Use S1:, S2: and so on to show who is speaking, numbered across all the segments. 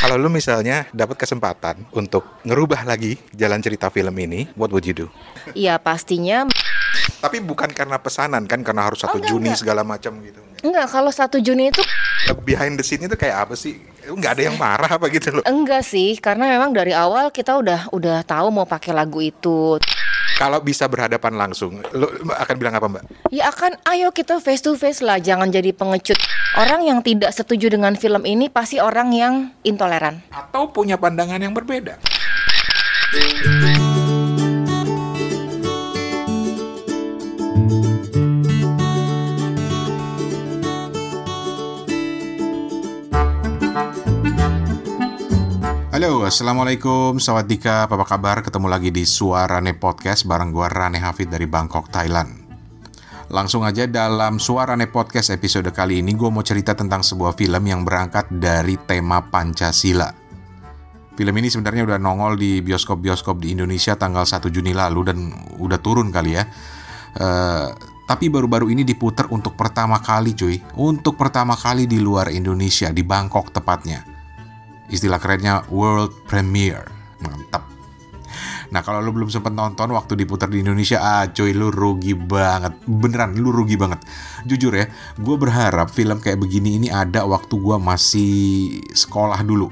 S1: Kalau lu misalnya dapat kesempatan untuk ngerubah lagi jalan cerita film ini, what would you do?
S2: Iya pastinya
S1: Tapi bukan karena pesanan kan, karena harus satu
S2: enggak,
S1: Juni
S2: enggak.
S1: segala macam gitu.
S2: enggak kalau satu Juni itu
S1: Behind the scene itu kayak apa sih? Nggak ada yang marah apa gitu loh.
S2: enggak sih karena memang dari awal kita udah udah tahu mau pakai lagu itu.
S1: Kalau bisa berhadapan langsung, lu akan bilang apa mbak?
S2: Ya akan ayo kita face to face lah jangan jadi pengecut. Orang yang tidak setuju dengan film ini pasti orang yang intoleran.
S1: Atau punya pandangan yang berbeda? Halo, Assalamualaikum, Sawadika, apa kabar? Ketemu lagi di Suarane Podcast bareng gua Rane Hafid dari Bangkok, Thailand. Langsung aja dalam Suarane Podcast episode kali ini gue mau cerita tentang sebuah film yang berangkat dari tema Pancasila. Film ini sebenarnya udah nongol di bioskop-bioskop di Indonesia tanggal 1 Juni lalu dan udah turun kali ya. Eh, tapi baru-baru ini diputer untuk pertama kali cuy. Untuk pertama kali di luar Indonesia, di Bangkok tepatnya. Istilah kerennya World Premiere. Mantap. Nah kalau lu belum sempat nonton waktu diputar di Indonesia, ah coy lu rugi banget. Beneran lu rugi banget. Jujur ya, gue berharap film kayak begini ini ada waktu gue masih sekolah dulu.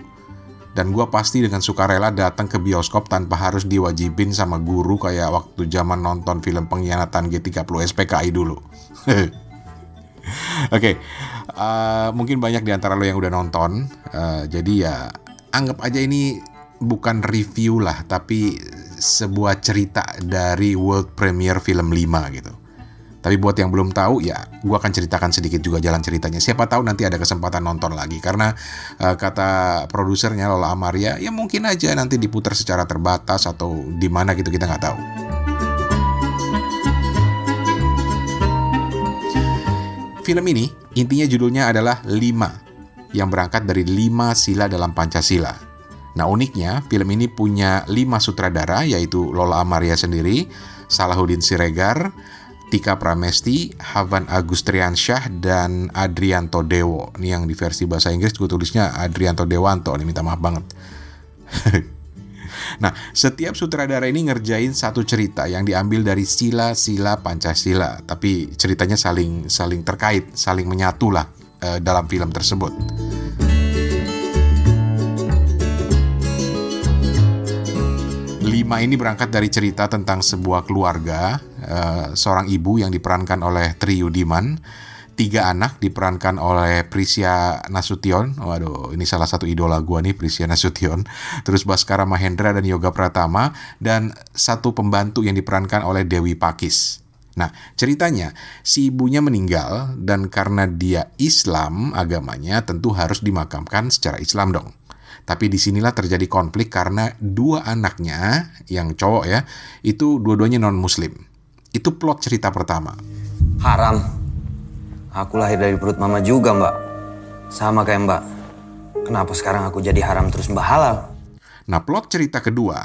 S1: Dan gue pasti dengan sukarela datang ke bioskop tanpa harus diwajibin sama guru kayak waktu zaman nonton film pengkhianatan G30 SPKI dulu. Oke, eh, mungkin banyak di antara lo yang udah nonton, eh, jadi ya anggap aja ini bukan review lah, tapi sebuah cerita dari world premiere film 5 gitu. Tapi buat yang belum tahu ya, gue akan ceritakan sedikit juga jalan ceritanya. Siapa tahu nanti ada kesempatan nonton lagi karena eh, kata produsernya Lola Amaria, ya mungkin aja nanti diputar secara terbatas atau di mana gitu kita nggak tahu. Film ini intinya judulnya adalah Lima yang berangkat dari lima sila dalam Pancasila. Nah uniknya film ini punya lima sutradara yaitu Lola Amaria sendiri, Salahuddin Siregar, Tika Pramesti, Havan Agustriansyah, dan Adrianto Dewo. Ini yang di versi bahasa Inggris gue tulisnya Adrianto Dewanto, ini minta maaf banget. Nah, setiap sutradara ini ngerjain satu cerita yang diambil dari sila-sila Pancasila, tapi ceritanya saling saling terkait, saling menyatu lah eh, dalam film tersebut. Lima ini berangkat dari cerita tentang sebuah keluarga, eh, seorang ibu yang diperankan oleh Tri Yudiman, tiga anak diperankan oleh Prisya Nasution. Waduh, ini salah satu idola gua nih Prisya Nasution. Terus Baskara Mahendra dan Yoga Pratama dan satu pembantu yang diperankan oleh Dewi Pakis. Nah, ceritanya si ibunya meninggal dan karena dia Islam agamanya tentu harus dimakamkan secara Islam dong. Tapi di sinilah terjadi konflik karena dua anaknya yang cowok ya itu dua-duanya non Muslim. Itu plot cerita pertama.
S3: Haram. Aku lahir dari perut mama juga, Mbak. Sama kayak Mbak. Kenapa sekarang aku jadi haram terus Mbak halal?
S1: Nah, plot cerita kedua,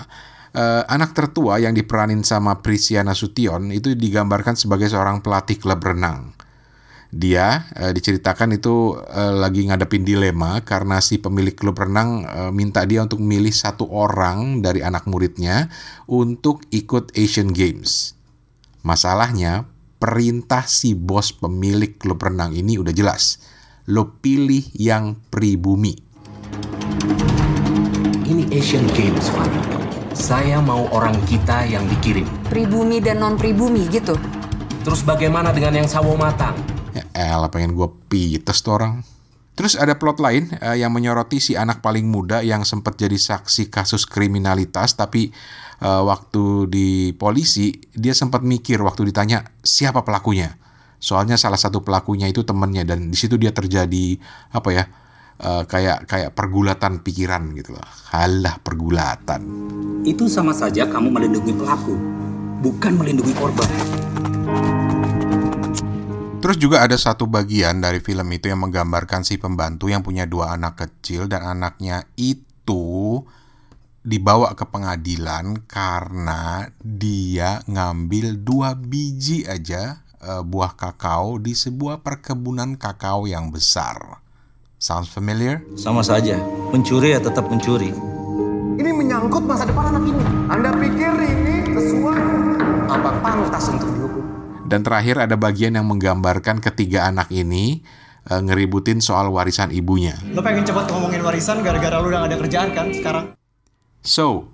S1: eh, anak tertua yang diperanin sama Prisya Nasution itu digambarkan sebagai seorang pelatih klub renang. Dia eh, diceritakan itu eh, lagi ngadepin dilema karena si pemilik klub renang eh, minta dia untuk milih satu orang dari anak muridnya untuk ikut Asian Games. Masalahnya, perintah si bos pemilik klub renang ini udah jelas. Lo pilih yang pribumi.
S4: Ini Asian Games, Pak. Saya mau orang kita yang dikirim.
S5: pribumi dan non pribumi gitu.
S4: Terus bagaimana dengan yang sawo matang?
S1: Ya elah pengen gue pites tuh orang. Terus ada plot lain eh, yang menyoroti si anak paling muda yang sempat jadi saksi kasus kriminalitas tapi eh, waktu di polisi dia sempat mikir waktu ditanya siapa pelakunya. Soalnya salah satu pelakunya itu temennya dan di situ dia terjadi apa ya eh, kayak kayak pergulatan pikiran gitu loh. Halah pergulatan.
S6: Itu sama saja kamu melindungi pelaku, bukan melindungi korban.
S1: Terus juga ada satu bagian dari film itu yang menggambarkan si pembantu yang punya dua anak kecil dan anaknya itu dibawa ke pengadilan karena dia ngambil dua biji aja eh, buah kakao di sebuah perkebunan kakao yang besar. Sounds familiar?
S7: Sama saja, mencuri ya tetap mencuri.
S8: Ini menyangkut masa depan anak ini. Anda pikir ini sesuai? Apa pantas untuk dihukum?
S1: Dan terakhir ada bagian yang menggambarkan ketiga anak ini eh, ngeributin soal warisan ibunya.
S9: Lo pengen cepet ngomongin warisan gara-gara lo udah gak ada kerjaan kan sekarang?
S1: So,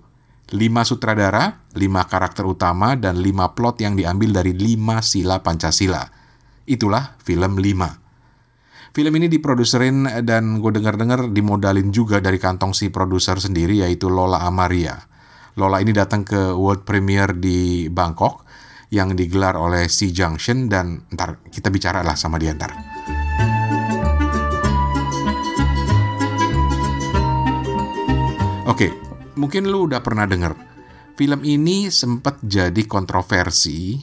S1: lima sutradara, lima karakter utama, dan lima plot yang diambil dari lima sila Pancasila. Itulah film 5. Film ini diproduserin dan gue denger-dengar dimodalin juga dari kantong si produser sendiri yaitu Lola Amaria. Lola ini datang ke world premiere di Bangkok yang digelar oleh Sea Junction dan ntar kita bicara lah sama dia ntar. Oke, mungkin lu udah pernah denger. Film ini sempat jadi kontroversi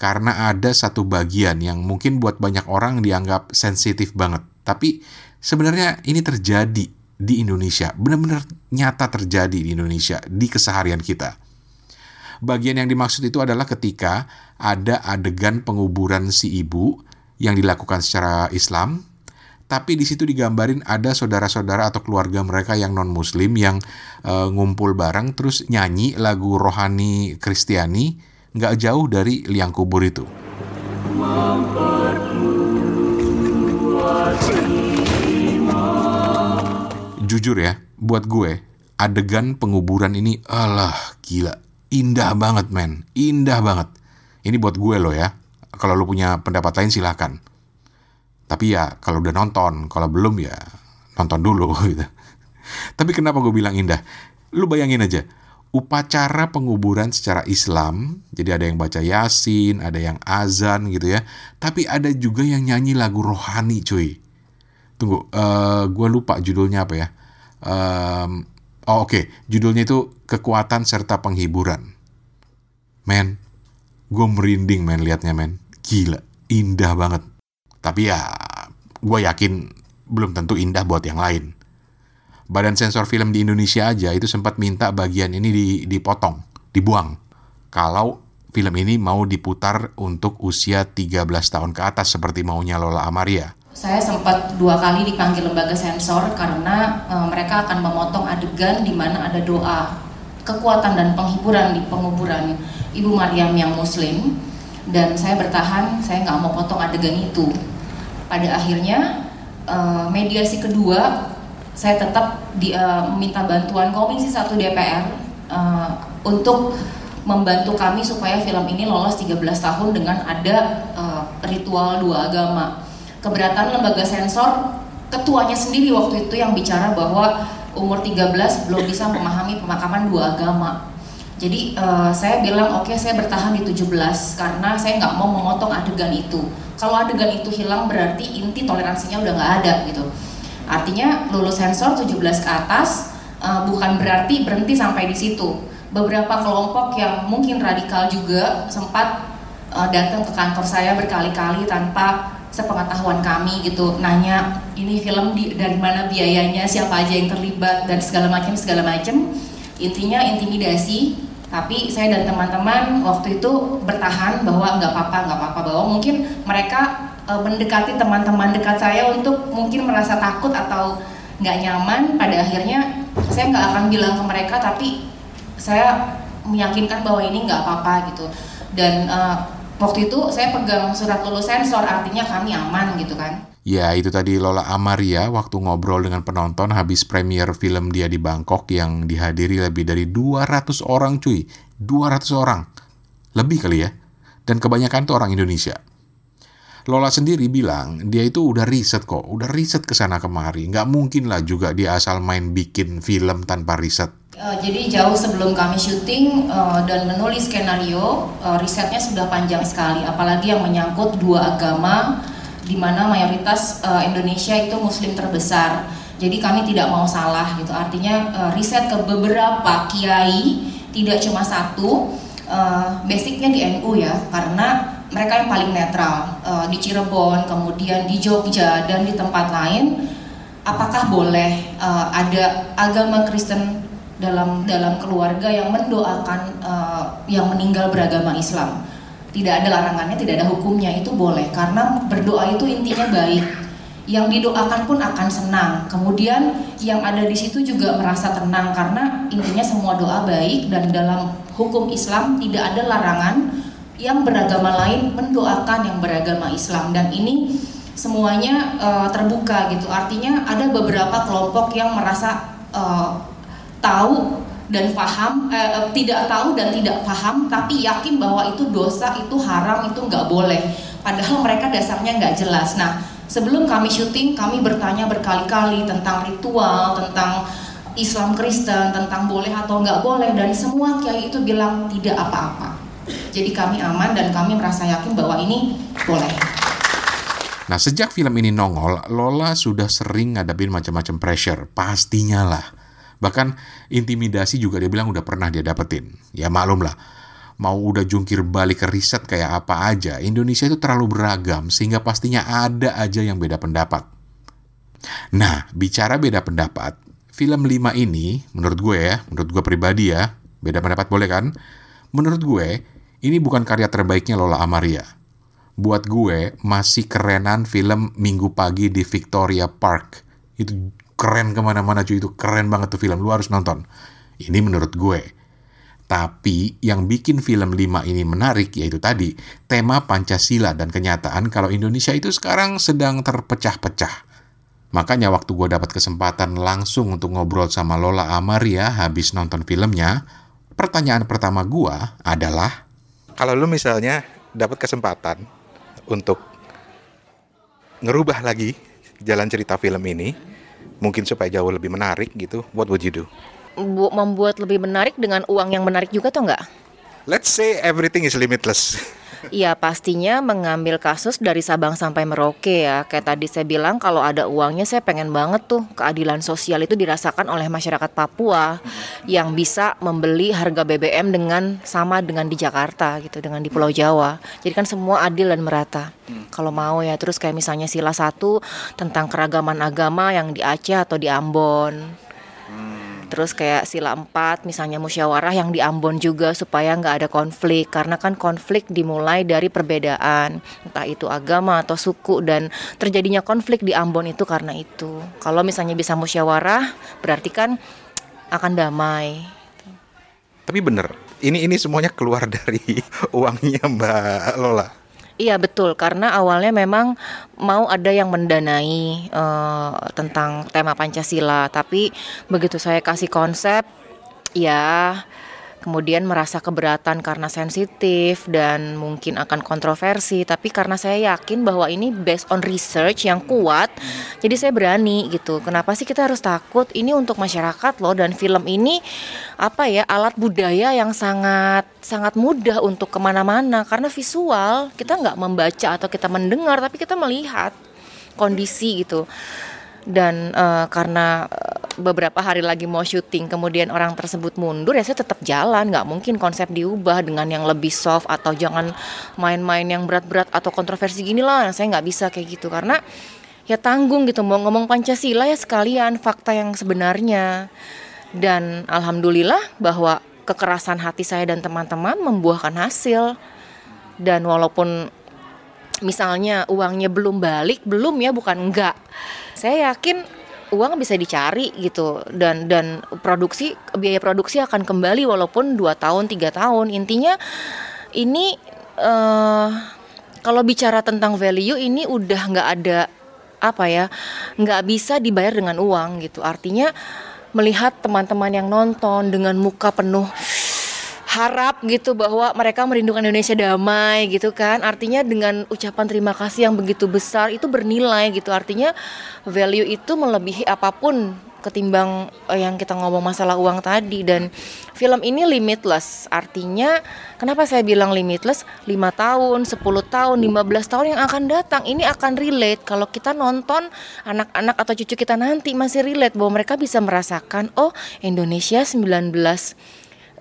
S1: karena ada satu bagian yang mungkin buat banyak orang dianggap sensitif banget. Tapi sebenarnya ini terjadi di Indonesia, benar-benar nyata terjadi di Indonesia di keseharian kita. Bagian yang dimaksud itu adalah ketika ada adegan penguburan si ibu yang dilakukan secara Islam, tapi di situ digambarin ada saudara-saudara atau keluarga mereka yang non Muslim yang uh, ngumpul bareng terus nyanyi lagu rohani Kristiani nggak jauh dari liang kubur itu. Jujur ya, buat gue adegan penguburan ini alah gila. Indah banget men. Indah banget. Ini buat gue loh ya. Kalau lo punya pendapat lain silahkan tapi ya kalau udah nonton kalau belum ya nonton dulu gitu. Tapi kenapa gue bilang indah? Lu bayangin aja upacara penguburan secara Islam jadi ada yang baca yasin ada yang azan gitu ya. Tapi ada juga yang nyanyi lagu rohani cuy. Tunggu uh, gue lupa judulnya apa ya. Um, oh oke. Okay. judulnya itu kekuatan serta penghiburan. Men gue merinding men liatnya men. Gila indah banget tapi ya gue yakin belum tentu indah buat yang lain Badan sensor film di Indonesia aja itu sempat minta bagian ini dipotong, dibuang. Kalau film ini mau diputar untuk usia 13 tahun ke atas seperti maunya Lola Amaria.
S10: Saya sempat dua kali dipanggil lembaga sensor karena e, mereka akan memotong adegan di mana ada doa kekuatan dan penghiburan di penguburan Ibu Maryam yang Muslim dan saya bertahan saya nggak mau potong adegan itu. Pada akhirnya e, mediasi kedua saya tetap di, uh, meminta bantuan Komisi 1 DPR uh, untuk membantu kami supaya film ini lolos 13 tahun dengan ada uh, ritual dua agama. Keberatan lembaga sensor ketuanya sendiri waktu itu yang bicara bahwa umur 13 belum bisa memahami pemakaman dua agama. Jadi uh, saya bilang oke okay, saya bertahan di 17 karena saya nggak mau memotong adegan itu. Kalau adegan itu hilang berarti inti toleransinya udah nggak ada gitu. Artinya lulus sensor 17 ke atas uh, bukan berarti berhenti sampai di situ. Beberapa kelompok yang mungkin radikal juga sempat uh, datang ke kantor saya berkali-kali tanpa sepengetahuan kami gitu nanya ini film di, dari mana biayanya siapa aja yang terlibat dan segala macam segala macam intinya intimidasi tapi saya dan teman-teman waktu itu bertahan bahwa nggak apa-apa nggak apa-apa. Bahwa mungkin mereka uh, mendekati teman-teman dekat saya untuk mungkin merasa takut atau nggak nyaman pada akhirnya saya nggak akan bilang ke mereka tapi saya meyakinkan bahwa ini nggak apa-apa gitu. Dan uh, waktu itu saya pegang surat lulus sensor artinya kami aman gitu kan
S1: Ya, itu tadi Lola Amaria waktu ngobrol dengan penonton habis premier film dia di Bangkok yang dihadiri lebih dari 200 orang cuy. 200 orang. Lebih kali ya. Dan kebanyakan tuh orang Indonesia. Lola sendiri bilang dia itu udah riset kok, udah riset ke sana kemari. Nggak mungkin lah juga dia asal main bikin film tanpa riset.
S10: Uh, jadi jauh sebelum kami syuting uh, dan menulis skenario, uh, risetnya sudah panjang sekali. Apalagi yang menyangkut dua agama, di mana mayoritas uh, Indonesia itu Muslim terbesar. Jadi kami tidak mau salah gitu. Artinya uh, riset ke beberapa kiai, tidak cuma satu. Uh, basicnya di NU ya, karena mereka yang paling netral uh, di Cirebon, kemudian di Jogja dan di tempat lain, apakah boleh uh, ada agama Kristen dalam dalam keluarga yang mendoakan uh, yang meninggal beragama Islam? Tidak ada larangannya, tidak ada hukumnya itu boleh karena berdoa itu intinya baik.
S2: yang didoakan pun akan senang. Kemudian yang ada di situ juga merasa tenang karena intinya semua doa baik dan dalam hukum Islam tidak ada larangan yang beragama lain mendoakan yang beragama Islam dan ini semuanya uh, terbuka gitu. Artinya ada beberapa kelompok yang merasa uh, tahu dan paham uh, tidak tahu dan tidak paham tapi yakin bahwa itu dosa itu haram itu nggak boleh padahal mereka dasarnya nggak jelas nah Sebelum kami syuting, kami bertanya berkali-kali tentang ritual, tentang Islam Kristen, tentang boleh atau nggak boleh, dan semua kiai itu bilang tidak apa-apa. Jadi kami aman dan kami merasa yakin bahwa ini boleh.
S1: Nah, sejak film ini nongol, Lola sudah sering ngadepin macam-macam pressure. Pastinya lah. Bahkan intimidasi juga dia bilang udah pernah dia dapetin. Ya maklum lah mau udah jungkir balik ke riset kayak apa aja, Indonesia itu terlalu beragam sehingga pastinya ada aja yang beda pendapat. Nah, bicara beda pendapat, film 5 ini menurut gue ya, menurut gue pribadi ya, beda pendapat boleh kan? Menurut gue, ini bukan karya terbaiknya Lola Amaria. Buat gue, masih kerenan film Minggu Pagi di Victoria Park. Itu keren ke mana-mana cuy, itu keren banget tuh film, lu harus nonton. Ini menurut gue. Tapi yang bikin film 5 ini menarik yaitu tadi tema Pancasila dan kenyataan kalau Indonesia itu sekarang sedang terpecah-pecah. Makanya waktu gue dapat kesempatan langsung untuk ngobrol sama Lola Amaria habis nonton filmnya, pertanyaan pertama gue adalah
S11: kalau lu misalnya dapat kesempatan untuk ngerubah lagi jalan cerita film ini, mungkin supaya jauh lebih menarik gitu, what would you do?
S10: membuat lebih menarik dengan uang yang menarik juga atau enggak?
S11: Let's say everything is limitless.
S10: Iya pastinya mengambil kasus dari Sabang sampai Merauke ya. Kayak tadi saya bilang kalau ada uangnya saya pengen banget tuh Keadilan sosial itu dirasakan oleh masyarakat Papua Yang bisa membeli harga BBM dengan sama dengan di Jakarta gitu Dengan di Pulau Jawa. Jadi kan semua adil dan merata Kalau mau ya. Terus kayak misalnya sila satu Tentang keragaman agama yang di Aceh atau di Ambon Terus kayak sila empat misalnya musyawarah yang di Ambon juga supaya nggak ada konflik karena kan konflik dimulai dari perbedaan entah itu agama atau suku dan terjadinya konflik di Ambon itu karena itu. Kalau misalnya bisa musyawarah berarti kan akan damai.
S11: Tapi bener, ini ini semuanya keluar dari uangnya Mbak Lola.
S10: Iya betul. Karena awalnya memang mau ada yang mendanai uh, tentang tema Pancasila. Tapi begitu saya kasih konsep ya kemudian merasa keberatan karena sensitif dan mungkin akan kontroversi. Tapi karena saya yakin bahwa ini based on research yang kuat jadi saya berani gitu. Kenapa sih kita harus takut? Ini untuk masyarakat loh dan film ini apa ya alat budaya yang sangat sangat mudah untuk ke mana-mana. Karena visual kita nggak membaca atau kita mendengar tapi kita melihat kondisi gitu. Dan uh, karena eh, beberapa hari lagi mau syuting kemudian orang tersebut mundur ya saya tetap jalan. Nggak mungkin konsep diubah dengan yang lebih soft atau jangan main-main yang berat-berat atau kontroversi gini lah. Saya nggak bisa kayak gitu karena ya tanggung gitu mau ngomong Pancasila ya sekalian fakta yang sebenarnya. Dan alhamdulillah bahwa kekerasan hati saya dan teman-teman membuahkan hasil. Dan walaupun misalnya uangnya belum balik belum ya bukan enggak saya yakin uang bisa dicari gitu. Dan dan produksi biaya produksi akan kembali walaupun dua tahun tiga tahun. Intinya ini uh, kalau bicara tentang value ini udah nggak ada apa ya nggak bisa dibayar dengan uang gitu. Artinya melihat teman-teman yang nonton dengan muka penuh harap gitu bahwa mereka merindukan Indonesia damai gitu kan. Artinya dengan ucapan terima kasih yang begitu besar itu bernilai gitu. Artinya value itu melebihi apa pun ketimbang eh, yang kita ngomong masalah uang tadi. Dan film ini limitless. Artinya kenapa saya bilang limitless? 5 tahun 10 tahun 15 tahun yang akan datang. Ini akan relate. Kalau kita nonton anak-anak atau cucu kita nanti masih relate bahwa mereka bisa merasakan oh Indonesia 19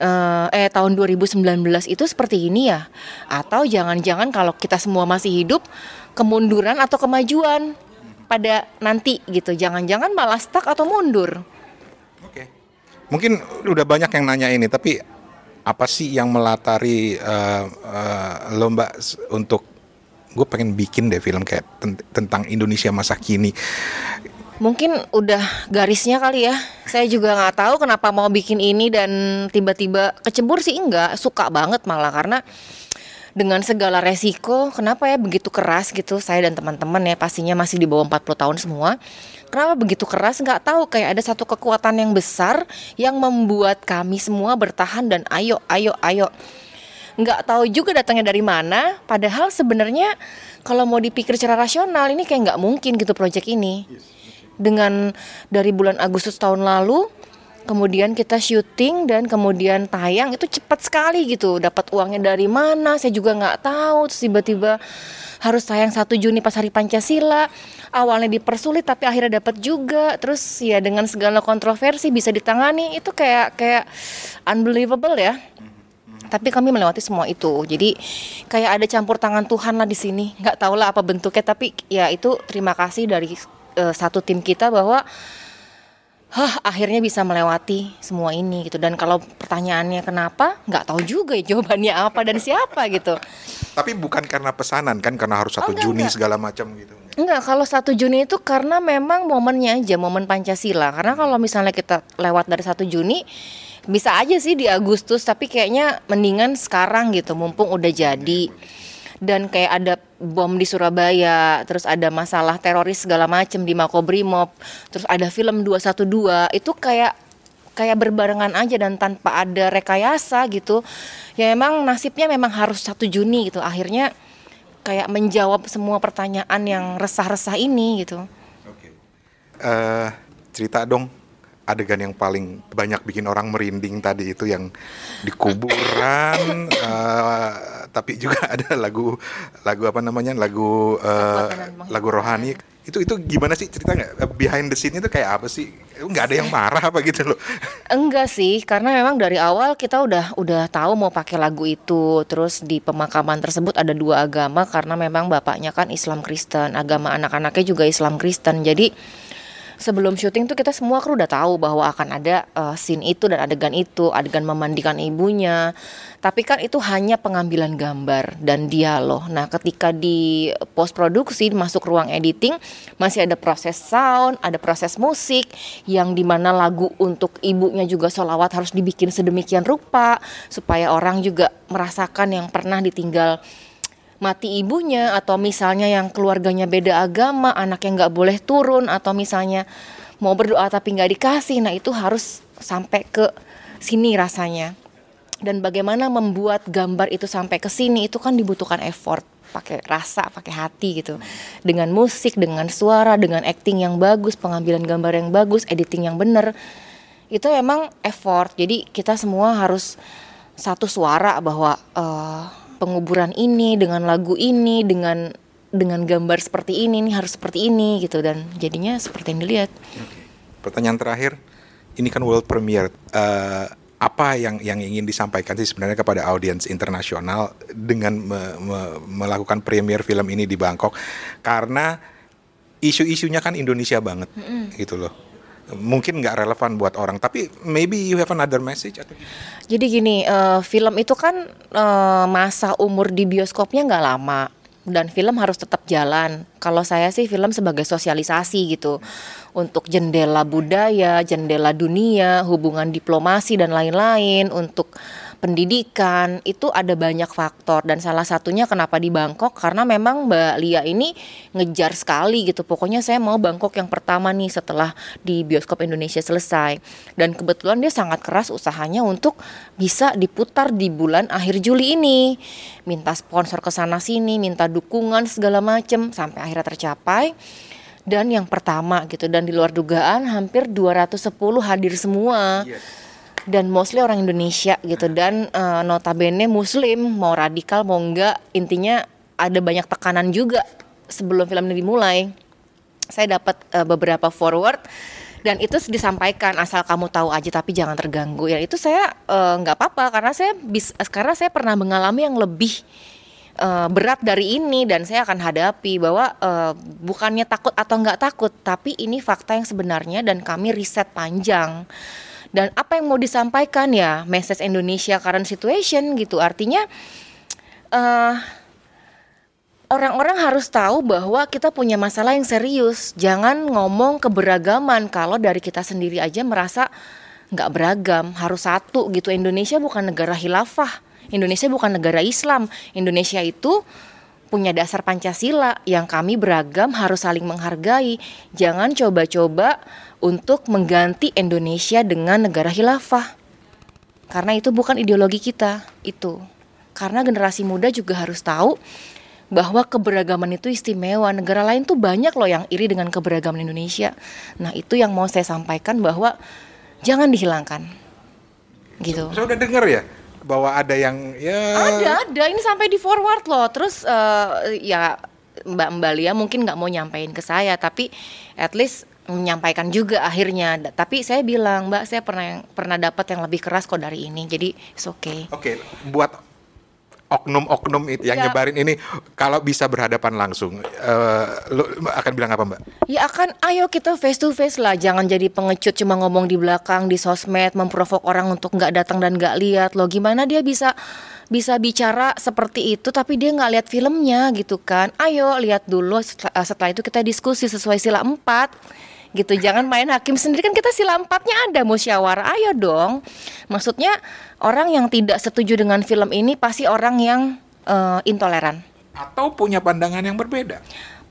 S10: uh, eh tahun 2019 itu seperti ini ya. Atau jangan-jangan kalau kita semua masih hidup kemunduran atau kemajuan pada nanti gitu. Jangan-jangan malah stuck atau mundur.
S11: Oke. Mungkin udah banyak yang nanya ini tapi apa sih yang melatari uh, uh, lomba untuk gue pengen bikin deh film kayak ten- tentang Indonesia masa kini
S10: Mungkin udah garisnya kali ya. Saya juga nggak tahu kenapa mau bikin ini dan tiba-tiba kecebur sih enggak, suka banget malah karena dengan segala resiko, kenapa ya begitu keras gitu? Saya dan teman-teman ya pastinya masih di bawah 40 tahun semua. Kenapa begitu keras? Nggak tahu kayak ada satu kekuatan yang besar yang membuat kami semua bertahan dan ayo ayo ayo. Nggak tahu juga datangnya dari mana padahal sebenarnya kalau mau dipikir secara rasional ini kayak nggak mungkin gitu proyek ini dengan dari bulan Agustus tahun lalu kemudian kita syuting dan kemudian tayang itu cepat sekali gitu. Dapat uangnya dari mana saya juga nggak tahu. Tiba-tiba harus tayang 1 Juni pas hari Pancasila. Awalnya dipersulit tapi akhirnya dapat juga. Terus ya dengan segala kontroversi bisa ditangani itu kayak kayak unbelievable ya. Tapi kami melewati semua itu. Jadi kayak ada campur tangan Tuhan lah di sini. Nggak tahu lah apa bentuknya tapi ya itu terima kasih dari uh, satu tim kita bahwa Hah, akhirnya bisa melewati semua ini gitu dan kalau pertanyaannya kenapa nggak tahu juga ya jawabannya apa dan siapa gitu
S11: tapi bukan karena pesanan kan karena harus satu
S10: Oh, enggak,
S11: Juni
S10: enggak.
S11: segala macam gitu
S10: Enggak, kalau 1 Juni itu karena memang momennya aja, momen Pancasila. Karena kalau misalnya kita lewat dari 1 Juni, bisa aja sih di Agustus, tapi kayaknya mendingan sekarang gitu, mumpung udah jadi. Dan kayak ada bom di Surabaya, terus ada masalah teroris segala macem di Makobrimob, terus ada film 212, itu kayak kayak berbarengan aja dan tanpa ada rekayasa gitu. Ya emang nasibnya memang harus 1 Juni gitu. Akhirnya kayak menjawab semua pertanyaan yang resah-resah ini gitu.
S11: eh cerita dong adegan yang paling banyak bikin orang merinding tadi itu yang di kuburan eh, tapi juga ada lagu lagu apa namanya lagu eh, lagu rohani. Itu itu gimana sih cerita nggak? Eh, behind the scene itu kayak apa sih? Nggak ada yang marah apa gitu loh.
S10: Enggak sih, karena memang dari awal kita udah udah tahu mau pakai lagu itu. Terus di pemakaman tersebut ada dua agama karena memang bapaknya kan Islam Kristen, agama anak-anaknya juga Islam Kristen. Jadi sebelum syuting tuh kita semua kru udah tahu bahwa akan ada eh, scene itu dan adegan itu, adegan memandikan ibunya. Tapi kan itu hanya pengambilan gambar dan dialog. Nah, ketika di post produksi masuk ruang editing masih ada proses sound, ada proses musik yang di mana lagu untuk ibunya juga solawat harus dibikin sedemikian rupa supaya orang juga merasakan yang pernah ditinggal mati ibunya atau misalnya yang keluarganya beda agama anak yang nggak boleh turun atau misalnya mau berdoa tapi nggak dikasih nah itu harus sampai ke sini rasanya. Dan bagaimana membuat gambar itu sampai ke sini itu kan dibutuhkan effort pakai rasa pakai hati gitu. Dengan musik dengan suara dengan acting yang bagus pengambilan gambar yang bagus editing yang benar itu emang effort. Jadi kita semua harus satu suara bahwa eh, penguburan ini dengan lagu ini dengan dengan gambar seperti ini nih harus seperti ini gitu. Dan jadinya seperti yang dilihat.
S11: Pertanyaan terakhir ini kan world premiere. Eh, apa yang yang ingin disampaikan sih sebenarnya kepada audiens internasional dengan me- me- melakukan premier film ini di Bangkok? Karena isu-isunya kan Indonesia banget
S10: Mm-mm.
S11: gitu loh mungkin nggak relevan buat orang tapi maybe you have another message atau
S10: Jadi gini, eh, film itu kan eh, masa umur di bioskopnya nggak lama dan film harus tetap jalan. Kalau saya sih film sebagai sosialisasi gitu untuk jendela budaya, jendela dunia, hubungan diplomasi dan lain-lain untuk pendidikan itu ada banyak faktor. Dan salah satunya kenapa di Bangkok karena memang Mbak Lia ini ngejar sekali gitu. Pokoknya saya mau Bangkok yang pertama nih setelah di bioskop Indonesia selesai. Dan kebetulan dia sangat keras usahanya untuk bisa diputar di bulan akhir Juli ini. Minta sponsor ke sana sini minta dukungan segala macem sampai akhirnya tercapai. Dan yang pertama gitu dan di luar dugaan hampir 210 hadir semua dan mostly orang Indonesia gitu. Dan eh, notabene muslim mau radikal mau enggak intinya ada banyak tekanan juga sebelum film ini dimulai. Saya dapat eh, beberapa forward dan itu disampaikan asal kamu tahu aja tapi jangan terganggu. Ya itu saya eh, nggak apa-apa karena saya bis karena saya pernah mengalami yang lebih eh, berat dari ini dan saya akan hadapi bahwa eh, bukannya takut atau nggak takut tapi ini fakta yang sebenarnya dan kami riset panjang dan apa yang mau disampaikan ya message Indonesia current situation gitu artinya eh orang-orang harus tahu bahwa kita punya masalah yang serius. Jangan ngomong keberagaman kalau dari kita sendiri aja merasa nggak beragam, harus satu gitu. Indonesia bukan negara khilafah. Indonesia bukan negara Islam. Indonesia itu punya dasar Pancasila yang kami beragam harus saling menghargai. Jangan coba-coba untuk mengganti Indonesia dengan negara khilafah. Karena itu bukan ideologi kita, itu. Karena generasi muda juga harus tahu bahwa keberagaman itu istimewa. Negara lain tuh banyak loh yang iri dengan keberagaman Indonesia. Nah, itu yang mau saya sampaikan bahwa jangan dihilangkan. Gitu.
S11: Saya udah denger ya? bahwa ada yang ya
S10: ada ada ini sampai di forward loh terus uh, ya Mbak Mbak Lia mungkin nggak mau nyampein ke saya tapi at least menyampaikan juga akhirnya. Tapi saya bilang Mbak saya pernah pernah dapat yang lebih keras kok dari ini jadi it's okay.
S11: Oke okay, buat oknum-oknum itu yang ya. nyebarin ini kalau bisa berhadapan langsung uh, lu akan bilang apa mbak?
S10: Ya akan ayo kita face to face lah jangan jadi pengecut cuma ngomong di belakang di sosmed memprovok orang untuk nggak datang dan nggak lihat lo gimana dia bisa bisa bicara seperti itu tapi dia nggak lihat filmnya gitu kan? Ayo lihat dulu setelah, setelah itu kita diskusi sesuai sila empat gitu. Jangan main hakim sendiri. Kan kita sila empatnya ada musyawarah. Ayo dong. Maksudnya orang yang tidak setuju dengan film ini pasti orang yang uh, intoleran.
S11: Atau punya pandangan yang berbeda.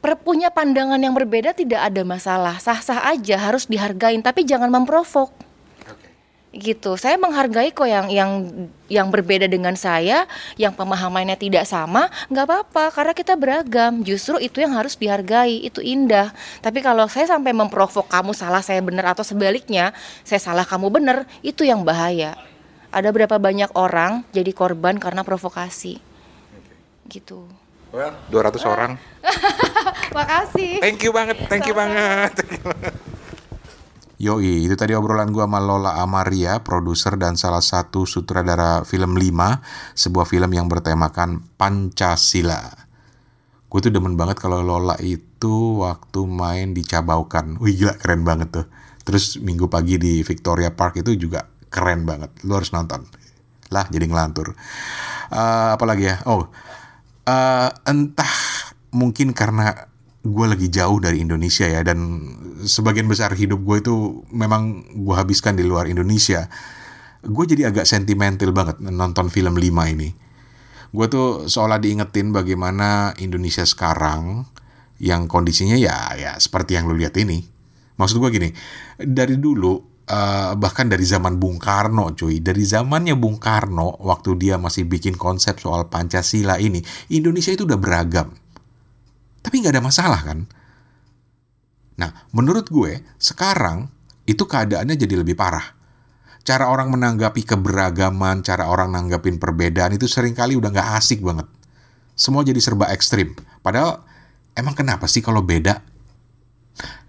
S10: Per punya pandangan yang berbeda tidak ada masalah. Sah-sah aja harus dihargain. Tapi jangan memprovok gitu. Saya menghargai kok yang yang yang berbeda dengan saya, yang pemahamannya tidak sama, nggak apa-apa karena kita beragam. Justru itu yang harus dihargai, itu indah. Tapi kalau saya sampai memprovok kamu salah, saya benar atau sebaliknya, saya salah kamu benar, itu yang bahaya. Ada berapa banyak orang jadi korban karena provokasi. Gitu.
S11: Well, 200 orang.
S10: Makasih.
S11: Thank you banget, thank you banget. Thank you banget.
S1: Yoi, itu tadi obrolan gue sama Lola Amaria, produser dan salah satu sutradara film 5, sebuah film yang bertemakan Pancasila. Gue tuh demen banget kalau Lola itu waktu main di Cabaukan. Wih gila keren banget tuh. Terus minggu pagi di Victoria Park itu juga keren banget. Lu harus nonton. Lah jadi ngelantur. Uh, apalagi ya? Oh, uh, entah mungkin karena gue lagi jauh dari Indonesia ya dan sebagian besar hidup gue itu memang gue habiskan di luar Indonesia. Gue jadi agak sentimental banget nonton film 5 ini. Gue tuh seolah diingetin bagaimana Indonesia sekarang yang kondisinya ya ya seperti yang lu lihat ini. Maksud gue gini dari dulu uh, bahkan dari zaman Bung Karno cuy dari zamannya Bung Karno waktu dia masih bikin konsep soal Pancasila ini Indonesia itu udah beragam tapi nggak ada masalah kan? Nah, menurut gue, sekarang itu keadaannya jadi lebih parah. Cara orang menanggapi keberagaman, cara orang nanggapin perbedaan itu sering kali udah nggak asik banget. Semua jadi serba ekstrim. Padahal, emang kenapa sih kalau beda?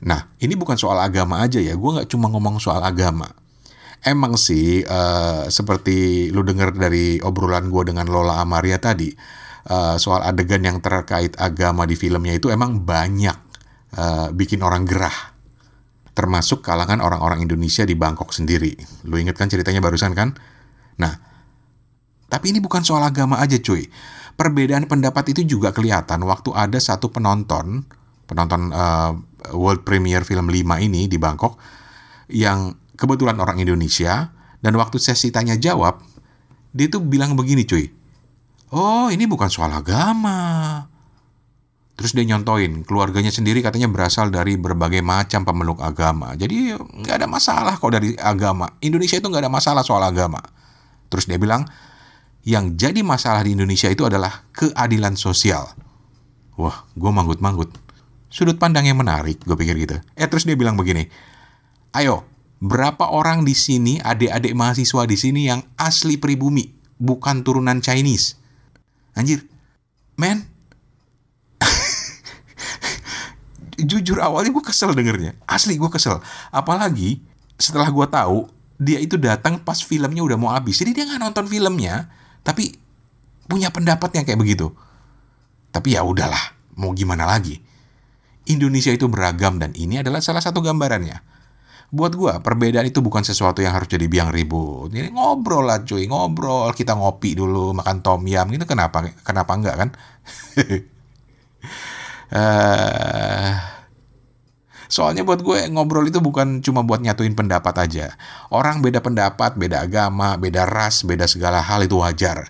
S1: Nah, ini bukan soal agama aja ya. Gue nggak cuma ngomong soal agama. Emang sih, uh, seperti lu denger dari obrolan gue dengan Lola Amaria tadi, uh, soal adegan yang terkait agama di filmnya itu emang banyak uh, bikin orang gerah termasuk kalangan orang-orang Indonesia di Bangkok sendiri. Lu inget kan ceritanya barusan kan? Nah, tapi ini bukan soal agama aja cuy. Perbedaan pendapat itu juga kelihatan waktu ada satu penonton, penonton uh, World Premiere film 5 ini di Bangkok, yang kebetulan orang Indonesia, dan waktu sesi tanya jawab, dia tuh bilang begini cuy, Oh, ini bukan soal agama. Terus dia nyontoin, keluarganya sendiri katanya berasal dari berbagai macam pemeluk agama. Jadi nggak ada masalah kok dari agama. Indonesia itu nggak ada masalah soal agama. Terus dia bilang, yang jadi masalah di Indonesia itu adalah keadilan sosial. Wah, gue manggut-manggut. Sudut pandang yang menarik, gue pikir gitu. Eh, terus dia bilang begini, ayo, berapa orang di sini, adik-adik mahasiswa di sini yang asli pribumi, bukan turunan Chinese? Anjir, men. Jujur awalnya gue kesel dengernya. Asli gue kesel. Apalagi setelah gue tahu dia itu datang pas filmnya udah mau habis. Jadi dia nggak nonton filmnya, tapi punya pendapat yang kayak begitu. Tapi ya udahlah, mau gimana lagi? Indonesia itu beragam dan ini adalah salah satu gambarannya buat gue perbedaan itu bukan sesuatu yang harus jadi biang ribut. Jadi ngobrol lah cuy, ngobrol. Kita ngopi dulu, makan tom yam gitu. Kenapa? Kenapa enggak kan? uh, Soalnya buat gue ngobrol itu bukan cuma buat nyatuin pendapat aja. Orang beda pendapat, beda agama, beda ras, beda segala hal itu wajar.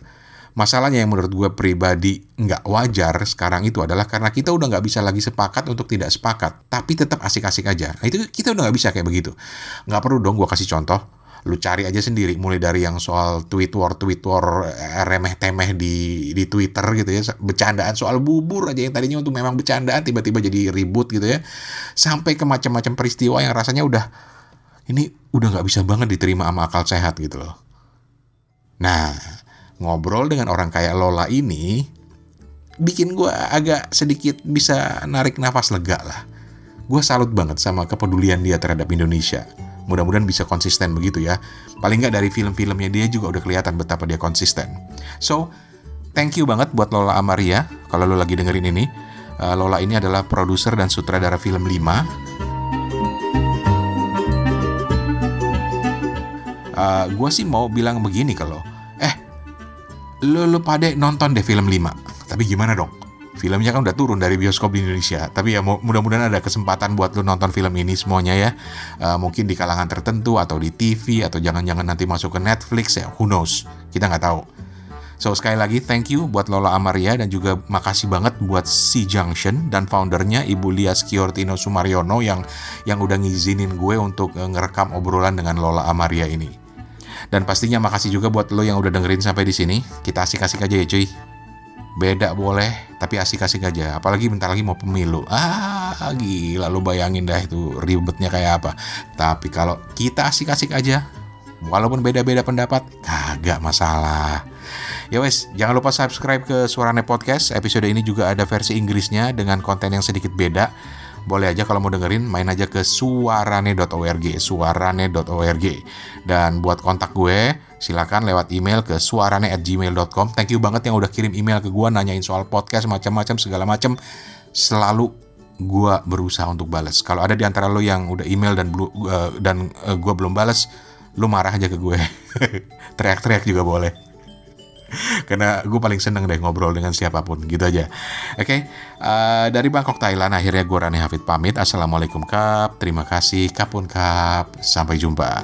S1: Masalahnya yang menurut gue pribadi nggak wajar sekarang itu adalah karena kita udah nggak bisa lagi sepakat untuk tidak sepakat, tapi tetap asik-asik aja. Nah, itu kita udah nggak bisa kayak begitu. Nggak perlu dong gue kasih contoh. Lu cari aja sendiri, mulai dari yang soal tweet war, tweet war, eh, remeh temeh di di Twitter gitu ya, bercandaan soal bubur aja yang tadinya untuk memang bercandaan tiba-tiba jadi ribut gitu ya, sampai ke macam-macam peristiwa yang rasanya udah ini udah nggak bisa banget diterima sama akal sehat gitu loh. Nah, ngobrol dengan orang kayak Lola ini bikin gue agak sedikit bisa narik nafas lega lah. Gue salut banget sama kepedulian dia terhadap Indonesia. Mudah-mudahan bisa konsisten begitu ya. Paling nggak dari film-filmnya dia juga udah kelihatan betapa dia konsisten. So, thank you banget buat Lola Amaria kalau lo lagi dengerin ini. Uh, Lola ini adalah produser dan sutradara film 5. Uh, gue sih mau bilang begini kalau lu, lu pada nonton deh film 5. Tapi gimana dong? Filmnya kan udah turun dari bioskop di Indonesia. Tapi ya mudah-mudahan ada kesempatan buat lu nonton film ini semuanya ya. Uh, mungkin di kalangan tertentu atau di TV atau jangan-jangan nanti masuk ke Netflix ya. Who knows? Kita nggak tahu. So sekali lagi thank you buat Lola Amaria dan juga makasih banget buat C Junction dan foundernya Ibu Lia Skiortino Sumaryono yang yang udah ngizinin gue untuk uh, ngerekam obrolan dengan Lola Amaria ini. Dan pastinya makasih juga buat lo yang udah dengerin sampai di sini. Kita asik-asik aja ya cuy. Beda boleh, tapi asik-asik aja. Apalagi bentar lagi mau pemilu. Ah, gila lo bayangin dah itu ribetnya kayak apa. Tapi kalau kita asik-asik aja, walaupun beda-beda pendapat, kagak masalah. Ya wes, jangan lupa subscribe ke Suarane Podcast. Episode ini juga ada versi Inggrisnya dengan konten yang sedikit beda boleh aja kalau mau dengerin main aja ke suarane.org suarane.org dan buat kontak gue silakan lewat email ke suarane@gmail.com thank you banget yang udah kirim email ke gue nanyain soal podcast macam-macam segala macam. Selalu gue berusaha untuk balas kalau ada di antara lo yang udah email dan uh, dan eh, gue belum balas lo marah aja ke gue. Teriak-teriak juga boleh karena gue paling seneng deh ngobrol dengan siapa pun gitu aja. Oke okay? uh, eh, dari Bangkok Thailand akhirnya gue Rani Hafid pamit. Assalamualaikum kap. Terima kasih kapun kap. Sampai jumpa